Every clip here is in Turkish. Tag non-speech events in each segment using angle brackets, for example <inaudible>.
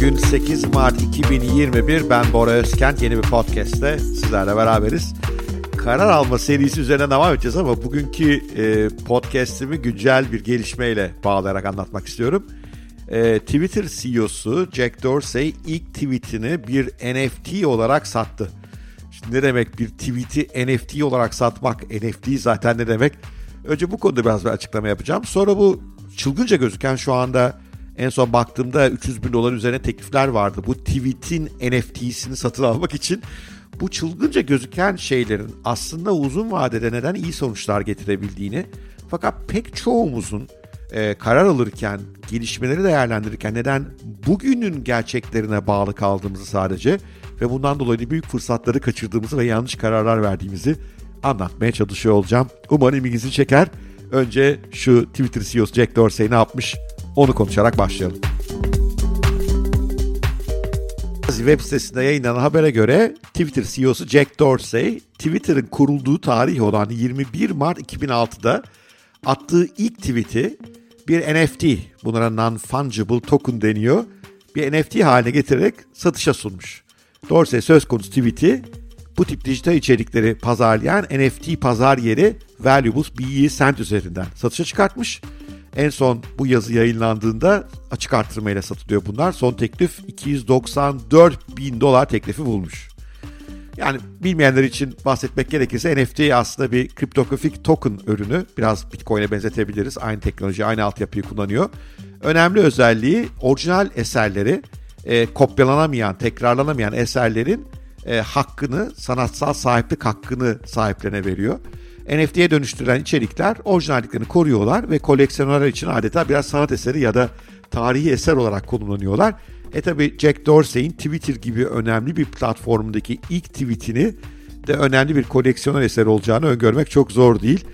Bugün 8 Mart 2021. Ben Bora Özkent. Yeni bir podcast'te sizlerle beraberiz. Karar alma serisi üzerine devam edeceğiz ama bugünkü e, podcast'imi güncel bir gelişmeyle bağlayarak anlatmak istiyorum. E, Twitter CEO'su Jack Dorsey ilk tweetini bir NFT olarak sattı. Şimdi ne demek bir tweet'i NFT olarak satmak? NFT zaten ne demek? Önce bu konuda biraz bir açıklama yapacağım. Sonra bu çılgınca gözüken şu anda en son baktığımda 300 bin dolar üzerine teklifler vardı. Bu tweet'in NFT'sini satın almak için bu çılgınca gözüken şeylerin aslında uzun vadede neden iyi sonuçlar getirebildiğini fakat pek çoğumuzun e, karar alırken, gelişmeleri değerlendirirken neden bugünün gerçeklerine bağlı kaldığımızı sadece ve bundan dolayı büyük fırsatları kaçırdığımızı ve yanlış kararlar verdiğimizi anlatmaya çalışıyor olacağım. Umarım ilginizi çeker. Önce şu Twitter CEO'su Jack Dorsey ne yapmış onu konuşarak başlayalım. Web sitesinde yayınlanan habere göre Twitter CEO'su Jack Dorsey, Twitter'ın kurulduğu tarih olan 21 Mart 2006'da attığı ilk tweet'i bir NFT, bunlara non-fungible token deniyor, bir NFT haline getirerek satışa sunmuş. Dorsey söz konusu tweet'i bu tip dijital içerikleri pazarlayan NFT pazar yeri Valuables BE Cent üzerinden satışa çıkartmış. En son bu yazı yayınlandığında açık artırmayla satılıyor bunlar. Son teklif 294 bin dolar teklifi bulmuş. Yani bilmeyenler için bahsetmek gerekirse NFT aslında bir kriptografik token ürünü. Biraz Bitcoin'e benzetebiliriz. Aynı teknoloji, aynı altyapıyı kullanıyor. Önemli özelliği orijinal eserleri, e, kopyalanamayan, tekrarlanamayan eserlerin e, hakkını, sanatsal sahiplik hakkını sahiplerine veriyor. NFT'ye dönüştürülen içerikler orijinalliklerini koruyorlar ve koleksiyonerler için adeta biraz sanat eseri ya da tarihi eser olarak konumlanıyorlar. E tabi Jack Dorsey'in Twitter gibi önemli bir platformundaki ilk tweetini de önemli bir koleksiyoner eseri olacağını öngörmek çok zor değil.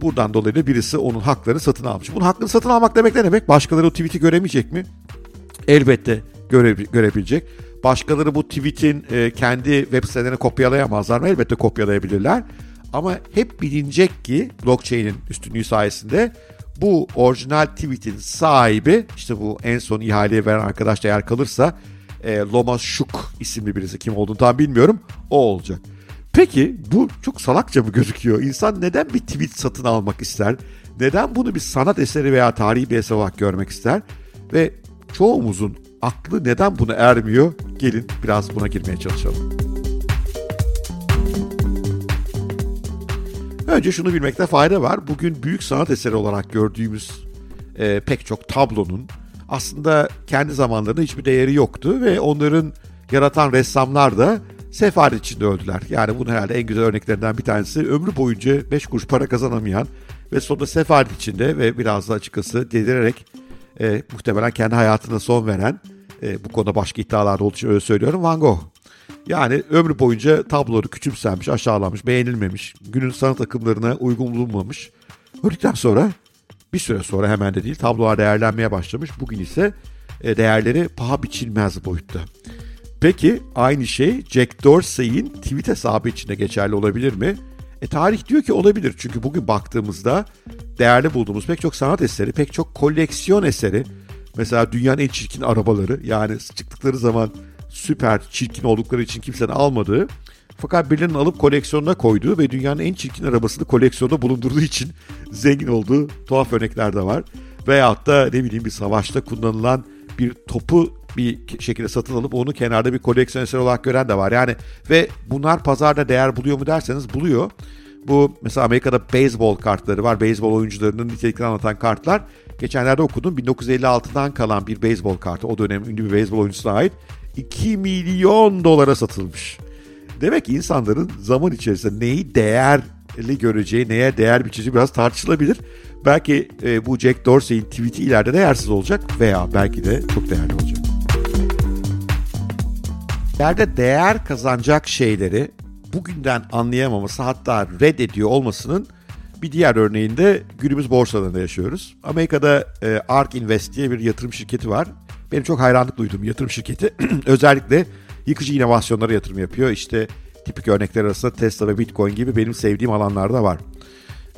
Buradan dolayı da birisi onun haklarını satın almış. Bunun hakkını satın almak demek ne demek? Başkaları o tweet'i göremeyecek mi? Elbette göre, görebilecek. Başkaları bu tweet'in e, kendi web sitelerine kopyalayamazlar mı? Elbette kopyalayabilirler. Ama hep bilinecek ki blockchain'in üstünlüğü sayesinde bu orijinal tweet'in sahibi işte bu en son ihaleye veren arkadaş da eğer kalırsa e, Loma Shuk isimli birisi kim olduğunu tam bilmiyorum o olacak. Peki bu çok salakça mı gözüküyor? İnsan neden bir tweet satın almak ister? Neden bunu bir sanat eseri veya tarihi bir eser olarak görmek ister? Ve çoğumuzun aklı neden buna ermiyor? Gelin biraz buna girmeye çalışalım. Önce şunu bilmekte fayda var. Bugün büyük sanat eseri olarak gördüğümüz e, pek çok tablonun aslında kendi zamanlarında hiçbir değeri yoktu ve onların yaratan ressamlar da sefaret içinde öldüler. Yani bunun herhalde en güzel örneklerinden bir tanesi ömrü boyunca 5 kuruş para kazanamayan ve sonunda sefaret içinde ve biraz da açıkçası delirerek e, muhtemelen kendi hayatına son veren e, bu konuda başka iddialar olduğu için öyle söylüyorum Van Gogh. Yani ömrü boyunca tabloları küçümsenmiş, aşağılanmış, beğenilmemiş, günün sanat akımlarına uygun bulunmamış. Öldükten sonra bir süre sonra hemen de değil tablolar değerlenmeye başlamış. Bugün ise e, değerleri paha biçilmez boyutta. Peki aynı şey Jack Dorsey'in tweet hesabı içinde geçerli olabilir mi? E tarih diyor ki olabilir çünkü bugün baktığımızda değerli bulduğumuz pek çok sanat eseri, pek çok koleksiyon eseri, mesela dünyanın en çirkin arabaları yani çıktıkları zaman süper çirkin oldukları için kimsenin almadığı fakat birilerinin alıp koleksiyonuna koyduğu ve dünyanın en çirkin arabasını koleksiyonda bulundurduğu için <laughs> zengin olduğu tuhaf örnekler de var. Veyahut da ne bileyim bir savaşta kullanılan bir topu bir şekilde satın alıp onu kenarda bir koleksiyon eseri olarak gören de var. Yani ve bunlar pazarda değer buluyor mu derseniz buluyor. Bu mesela Amerika'da beyzbol kartları var. Beyzbol oyuncularının niteliklerini anlatan kartlar. Geçenlerde okudum 1956'dan kalan bir beyzbol kartı. O dönem ünlü bir beyzbol oyuncusuna ait. 2 milyon dolara satılmış. Demek ki insanların zaman içerisinde neyi değerli göreceği, neye değer biçeceği biraz tartışılabilir. Belki e, bu Jack Dorsey'in tweet'i ileride değersiz olacak veya belki de çok değerli olacak. Yerde değer kazanacak şeyleri bugünden anlayamaması hatta reddediyor olmasının bir diğer örneğinde günümüz borsalarında yaşıyoruz. Amerika'da e, ARK Invest diye bir yatırım şirketi var. Benim çok hayranlık duyduğum yatırım şirketi <clears throat> özellikle yıkıcı inovasyonlara yatırım yapıyor. İşte tipik örnekler arasında Tesla ve Bitcoin gibi benim sevdiğim alanlarda var.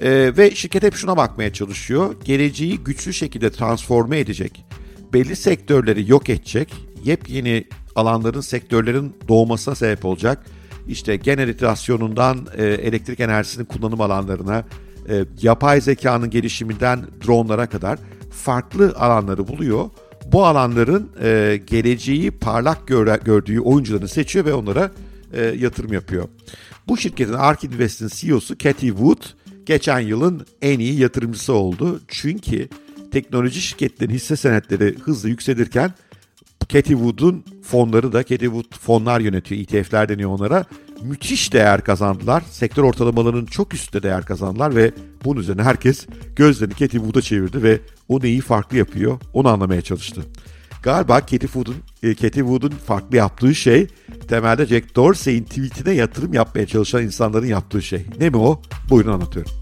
Ee, ve şirket hep şuna bakmaya çalışıyor. Geleceği güçlü şekilde transforme edecek belli sektörleri yok edecek, yepyeni alanların, sektörlerin doğmasına sebep olacak. İşte generatisyonundan e, elektrik enerjisinin kullanım alanlarına, e, yapay zekanın gelişiminden dronlara kadar farklı alanları buluyor. Bu alanların e, geleceği parlak göre, gördüğü oyuncularını seçiyor ve onlara e, yatırım yapıyor. Bu şirketin Ark Invest'in CEO'su Cathy Wood geçen yılın en iyi yatırımcısı oldu. Çünkü teknoloji şirketlerinin hisse senetleri hızlı yükselirken Cathy Wood'un fonları da Cathy Wood fonlar yönetiyor. ETF'ler deniyor onlara. Müthiş değer kazandılar. Sektör ortalamalarının çok üstte değer kazandılar ve bunun üzerine herkes gözlerini Cathy Wood'a çevirdi ve o neyi farklı yapıyor onu anlamaya çalıştı. Galiba Cathy Wood'un e, Cathy Wood'un farklı yaptığı şey temelde Jack Dorsey'in tweetine yatırım yapmaya çalışan insanların yaptığı şey. Ne mi o? Buyurun anlatıyorum.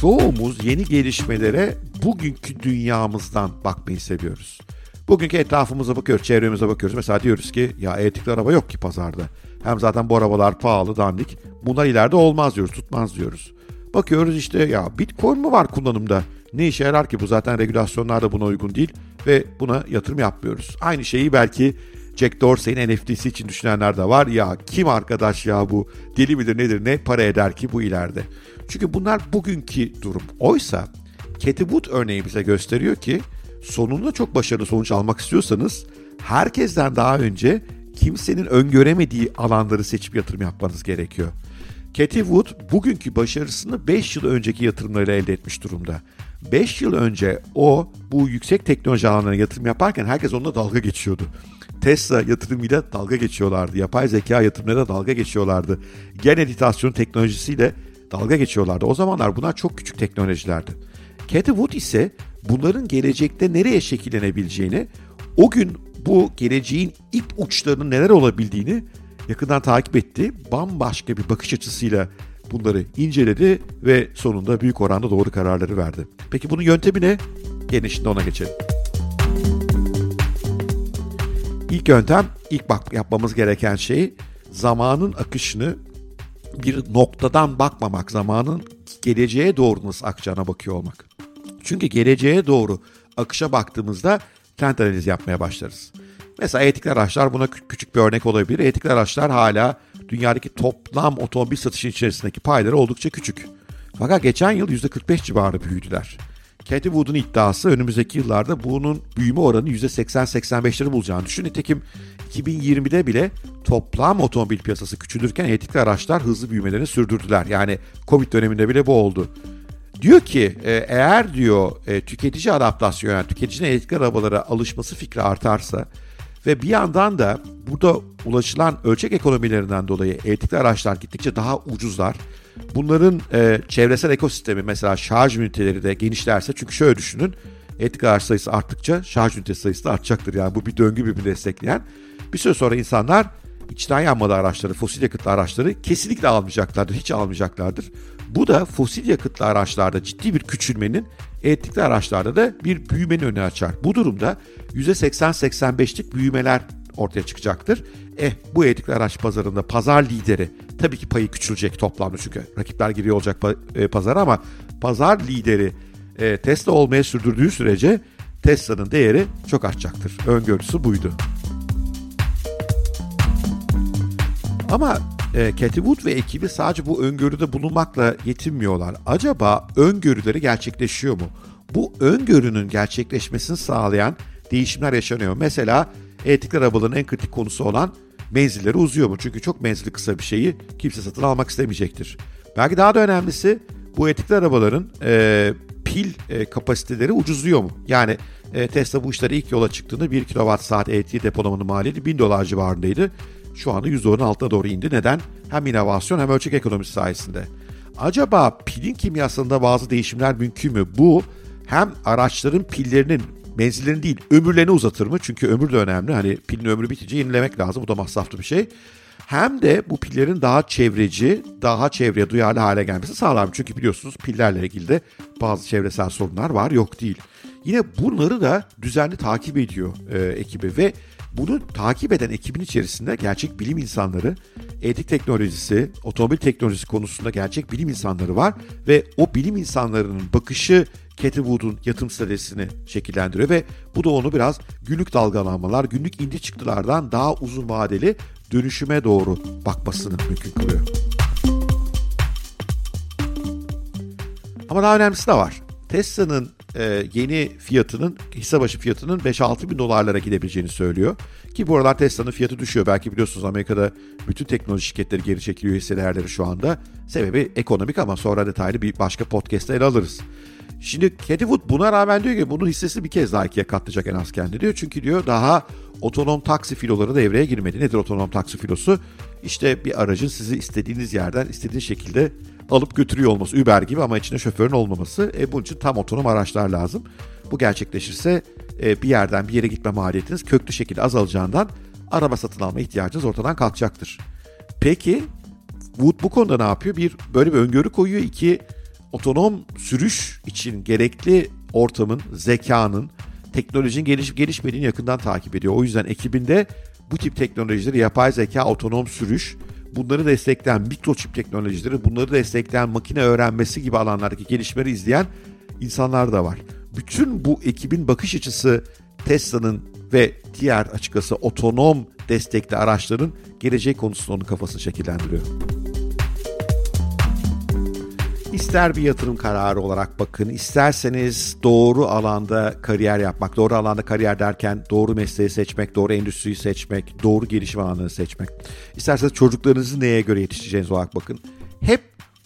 Çoğumuz yeni gelişmelere bugünkü dünyamızdan bakmayı seviyoruz. Bugünkü etrafımıza bakıyoruz, çevremize bakıyoruz. Mesela diyoruz ki ya elektrikli araba yok ki pazarda. Hem zaten bu arabalar pahalı, dandik. Bunlar ileride olmaz diyoruz, tutmaz diyoruz. Bakıyoruz işte ya Bitcoin mu var kullanımda? Ne işe yarar ki bu zaten regülasyonlar da buna uygun değil ve buna yatırım yapmıyoruz. Aynı şeyi belki Jack Dorsey'in NFT'si için düşünenler de var. Ya kim arkadaş ya bu deli midir nedir ne para eder ki bu ileride. Çünkü bunlar bugünkü durum. Oysa Cathy Wood örneği bize gösteriyor ki sonunda çok başarılı sonuç almak istiyorsanız herkesten daha önce kimsenin öngöremediği alanları seçip yatırım yapmanız gerekiyor. Cathy Wood bugünkü başarısını 5 yıl önceki yatırımlarıyla elde etmiş durumda. 5 yıl önce o bu yüksek teknoloji alanlarına yatırım yaparken herkes onunla dalga geçiyordu. Tesla yatırımıyla dalga geçiyorlardı. Yapay zeka yatırımlarıyla dalga geçiyorlardı. Gen editasyon teknolojisiyle dalga geçiyorlardı. O zamanlar bunlar çok küçük teknolojilerdi. Cathy Wood ise bunların gelecekte nereye şekillenebileceğini, o gün bu geleceğin ilk uçlarının neler olabildiğini yakından takip etti. Bambaşka bir bakış açısıyla bunları inceledi ve sonunda büyük oranda doğru kararları verdi. Peki bunun yöntemi ne? Gelin şimdi ona geçelim. İlk yöntem, ilk bak yapmamız gereken şey zamanın akışını bir noktadan bakmamak, zamanın geleceğe doğru nasıl akacağına bakıyor olmak. Çünkü geleceğe doğru akışa baktığımızda trend analizi yapmaya başlarız. Mesela elektrikli araçlar buna küçük bir örnek olabilir. Elektrikli araçlar hala dünyadaki toplam otomobil satışı içerisindeki payları oldukça küçük. Fakat geçen yıl %45 civarı büyüdüler. Cathy Wood'un iddiası önümüzdeki yıllarda bunun büyüme oranı %80-85'leri bulacağını düşün. Nitekim 2020'de bile toplam otomobil piyasası küçülürken elektrikli araçlar hızlı büyümelerini sürdürdüler. Yani Covid döneminde bile bu oldu. Diyor ki e, eğer diyor e, tüketici adaptasyonu yani tüketicinin elektrikli arabalara alışması fikri artarsa ve bir yandan da burada ulaşılan ölçek ekonomilerinden dolayı elektrikli araçlar gittikçe daha ucuzlar. Bunların e, çevresel ekosistemi mesela şarj üniteleri de genişlerse çünkü şöyle düşünün elektrikli araç sayısı arttıkça şarj ünitesi sayısı da artacaktır. Yani bu bir döngü birbirini destekleyen. Bir süre sonra insanlar içten yanmalı araçları, fosil yakıtlı araçları kesinlikle almayacaklardır, hiç almayacaklardır. Bu da fosil yakıtlı araçlarda ciddi bir küçülmenin, elektrikli araçlarda da bir büyümenin önü açar. Bu durumda %80-85'lik büyümeler ortaya çıkacaktır. Eh bu elektrikli araç pazarında pazar lideri tabii ki payı küçülecek toplamda çünkü rakipler giriyor olacak e, pazara ama pazar lideri e, Tesla olmaya sürdürdüğü sürece Tesla'nın değeri çok artacaktır. Öngörüsü buydu. Ama e, Cathy Wood ve ekibi sadece bu öngörüde bulunmakla yetinmiyorlar. Acaba öngörüleri gerçekleşiyor mu? Bu öngörünün gerçekleşmesini sağlayan değişimler yaşanıyor. Mesela elektrikli arabaların en kritik konusu olan menzilleri uzuyor mu? Çünkü çok menzili kısa bir şeyi kimse satın almak istemeyecektir. Belki daha da önemlisi bu elektrikli arabaların e, pil e, kapasiteleri ucuzluyor mu? Yani e, Tesla bu işlere ilk yola çıktığında 1 kWh elektriği depolamanın maliyeti 1000 dolar civarındaydı. Şu anda %10'un altına doğru indi. Neden? Hem inovasyon hem ölçek ekonomisi sayesinde. Acaba pilin kimyasında bazı değişimler mümkün mü? Bu hem araçların pillerinin menzillerini değil ömürlerini uzatır mı? Çünkü ömür de önemli. Hani pilin ömrü bitince yenilemek lazım. Bu da masraflı bir şey. Hem de bu pillerin daha çevreci, daha çevreye duyarlı hale gelmesi sağlar. Çünkü biliyorsunuz pillerle ilgili de bazı çevresel sorunlar var, yok değil. Yine bunları da düzenli takip ediyor e, ekibi ve Bunu takip eden ekibin içerisinde gerçek bilim insanları, etik teknolojisi, otomobil teknolojisi konusunda gerçek bilim insanları var ve o bilim insanlarının bakışı Cathy Wood'un yatırım stratejisini şekillendiriyor ve bu da onu biraz günlük dalgalanmalar, günlük indi çıktılardan daha uzun vadeli dönüşüme doğru bakmasını mümkün kılıyor. Ama daha önemlisi de var. Tesla'nın e, yeni fiyatının, hisse başı fiyatının 5-6 bin dolarlara gidebileceğini söylüyor. Ki bu aralar Tesla'nın fiyatı düşüyor. Belki biliyorsunuz Amerika'da bütün teknoloji şirketleri geri çekiliyor hisse değerleri şu anda. Sebebi ekonomik ama sonra detaylı bir başka podcast'ta ele alırız. Şimdi Cathy Wood buna rağmen diyor ki bunun hissesi bir kez daha ikiye katlayacak en az kendi diyor. Çünkü diyor daha otonom taksi filoları devreye girmedi. Nedir otonom taksi filosu? İşte bir aracın sizi istediğiniz yerden istediğiniz şekilde alıp götürüyor olması. Uber gibi ama içinde şoförün olmaması. E, bunun için tam otonom araçlar lazım. Bu gerçekleşirse e, bir yerden bir yere gitme maliyetiniz köklü şekilde azalacağından araba satın alma ihtiyacınız ortadan kalkacaktır. Peki Wood bu konuda ne yapıyor? Bir böyle bir öngörü koyuyor. İki otonom sürüş için gerekli ortamın, zekanın, teknolojinin gelişip gelişmediğini yakından takip ediyor. O yüzden ekibinde bu tip teknolojileri, yapay zeka, otonom sürüş, bunları destekleyen mikroçip teknolojileri, bunları destekleyen makine öğrenmesi gibi alanlardaki gelişmeleri izleyen insanlar da var. Bütün bu ekibin bakış açısı Tesla'nın ve diğer açıkçası otonom destekli araçların geleceği konusunda onun kafasını şekillendiriyor. İster bir yatırım kararı olarak bakın, isterseniz doğru alanda kariyer yapmak, doğru alanda kariyer derken doğru mesleği seçmek, doğru endüstriyi seçmek, doğru gelişim alanını seçmek. İsterseniz çocuklarınızı neye göre yetiştireceğiniz olarak bakın. Hep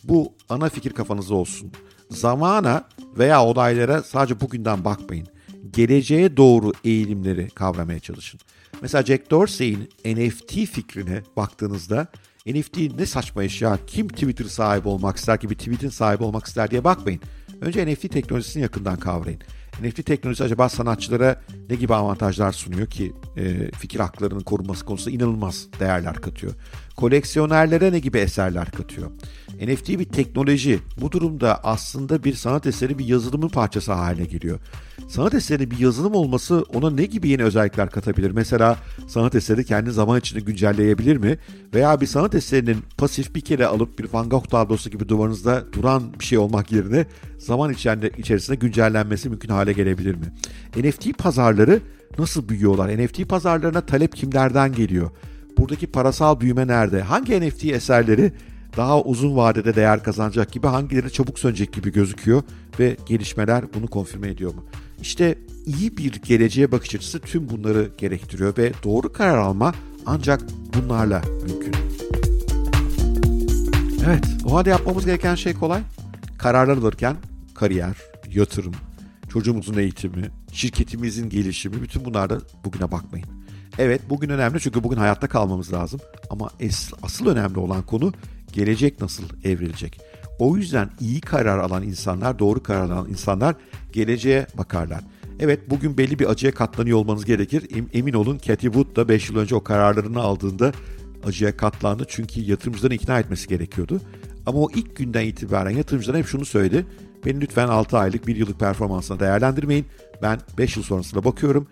bu ana fikir kafanızda olsun. Zamana veya olaylara sadece bugünden bakmayın. Geleceğe doğru eğilimleri kavramaya çalışın. Mesela Jack Dorsey'in NFT fikrine baktığınızda NFT ne saçma iş ya kim Twitter sahibi olmak ister ki bir tweet'in sahibi olmak ister diye bakmayın. Önce NFT teknolojisini yakından kavrayın. NFT teknolojisi acaba sanatçılara ne gibi avantajlar sunuyor ki e, fikir haklarının korunması konusunda inanılmaz değerler katıyor. Koleksiyonerlere ne gibi eserler katıyor. NFT bir teknoloji. Bu durumda aslında bir sanat eseri bir yazılımın parçası haline geliyor. Sanat eseri bir yazılım olması ona ne gibi yeni özellikler katabilir? Mesela sanat eseri kendi zaman içinde güncelleyebilir mi? Veya bir sanat eserinin pasif bir kere alıp bir Van Gogh tablosu gibi duvarınızda duran bir şey olmak yerine zaman içerisinde güncellenmesi mümkün hale gelebilir mi? NFT pazarları nasıl büyüyorlar? NFT pazarlarına talep kimlerden geliyor? Buradaki parasal büyüme nerede? Hangi NFT eserleri daha uzun vadede değer kazanacak gibi hangileri çabuk sönecek gibi gözüküyor ve gelişmeler bunu konfirme ediyor mu? İşte iyi bir geleceğe bakış açısı tüm bunları gerektiriyor ve doğru karar alma ancak bunlarla mümkün. Evet, o halde yapmamız gereken şey kolay. Kararlar alırken kariyer, yatırım, çocuğumuzun eğitimi, şirketimizin gelişimi bütün bunlarda bugüne bakmayın. Evet bugün önemli çünkü bugün hayatta kalmamız lazım. Ama es, asıl önemli olan konu gelecek nasıl evrilecek. O yüzden iyi karar alan insanlar, doğru karar alan insanlar geleceğe bakarlar. Evet bugün belli bir acıya katlanıyor olmanız gerekir. Emin olun Cathy Wood da 5 yıl önce o kararlarını aldığında acıya katlandı. Çünkü yatırımcıların ikna etmesi gerekiyordu. Ama o ilk günden itibaren yatırımcılar hep şunu söyledi. Beni lütfen 6 aylık 1 yıllık performansına değerlendirmeyin. Ben 5 yıl sonrasına bakıyorum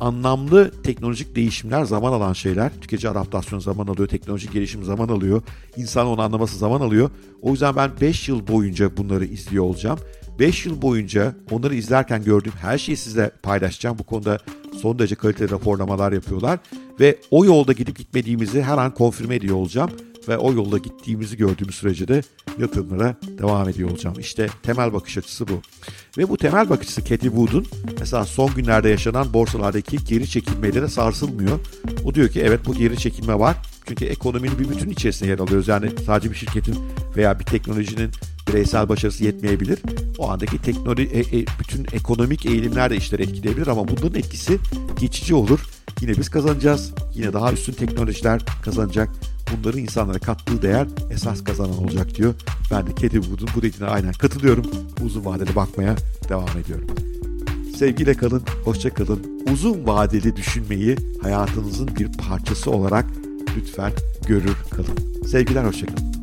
anlamlı teknolojik değişimler zaman alan şeyler. Tüketici adaptasyon zaman alıyor, teknolojik gelişim zaman alıyor. İnsan onu anlaması zaman alıyor. O yüzden ben 5 yıl boyunca bunları izliyor olacağım. 5 yıl boyunca onları izlerken gördüğüm her şeyi sizle paylaşacağım. Bu konuda son derece kaliteli raporlamalar yapıyorlar. Ve o yolda gidip gitmediğimizi her an konfirme ediyor olacağım ve o yolda gittiğimizi gördüğümüz sürece de yatırımlara devam ediyor olacağım. İşte temel bakış açısı bu. Ve bu temel bakış açısı Cathy Wood'un mesela son günlerde yaşanan borsalardaki geri çekilmeyle de sarsılmıyor. O diyor ki evet bu geri çekilme var. Çünkü ekonominin bir bütün içerisinde yer alıyoruz. Yani sadece bir şirketin veya bir teknolojinin bireysel başarısı yetmeyebilir. O andaki teknoloji, e, e, bütün ekonomik eğilimler de işleri etkileyebilir ama bunların etkisi geçici olur. Yine biz kazanacağız. Yine daha üstün teknolojiler kazanacak bunların insanlara kattığı değer esas kazanan olacak diyor. Ben de Cathy Wood'un bu dediğine aynen katılıyorum. Uzun vadeli bakmaya devam ediyorum. Sevgiyle kalın, hoşça kalın. Uzun vadeli düşünmeyi hayatınızın bir parçası olarak lütfen görür kalın. Sevgiler, hoşça kalın.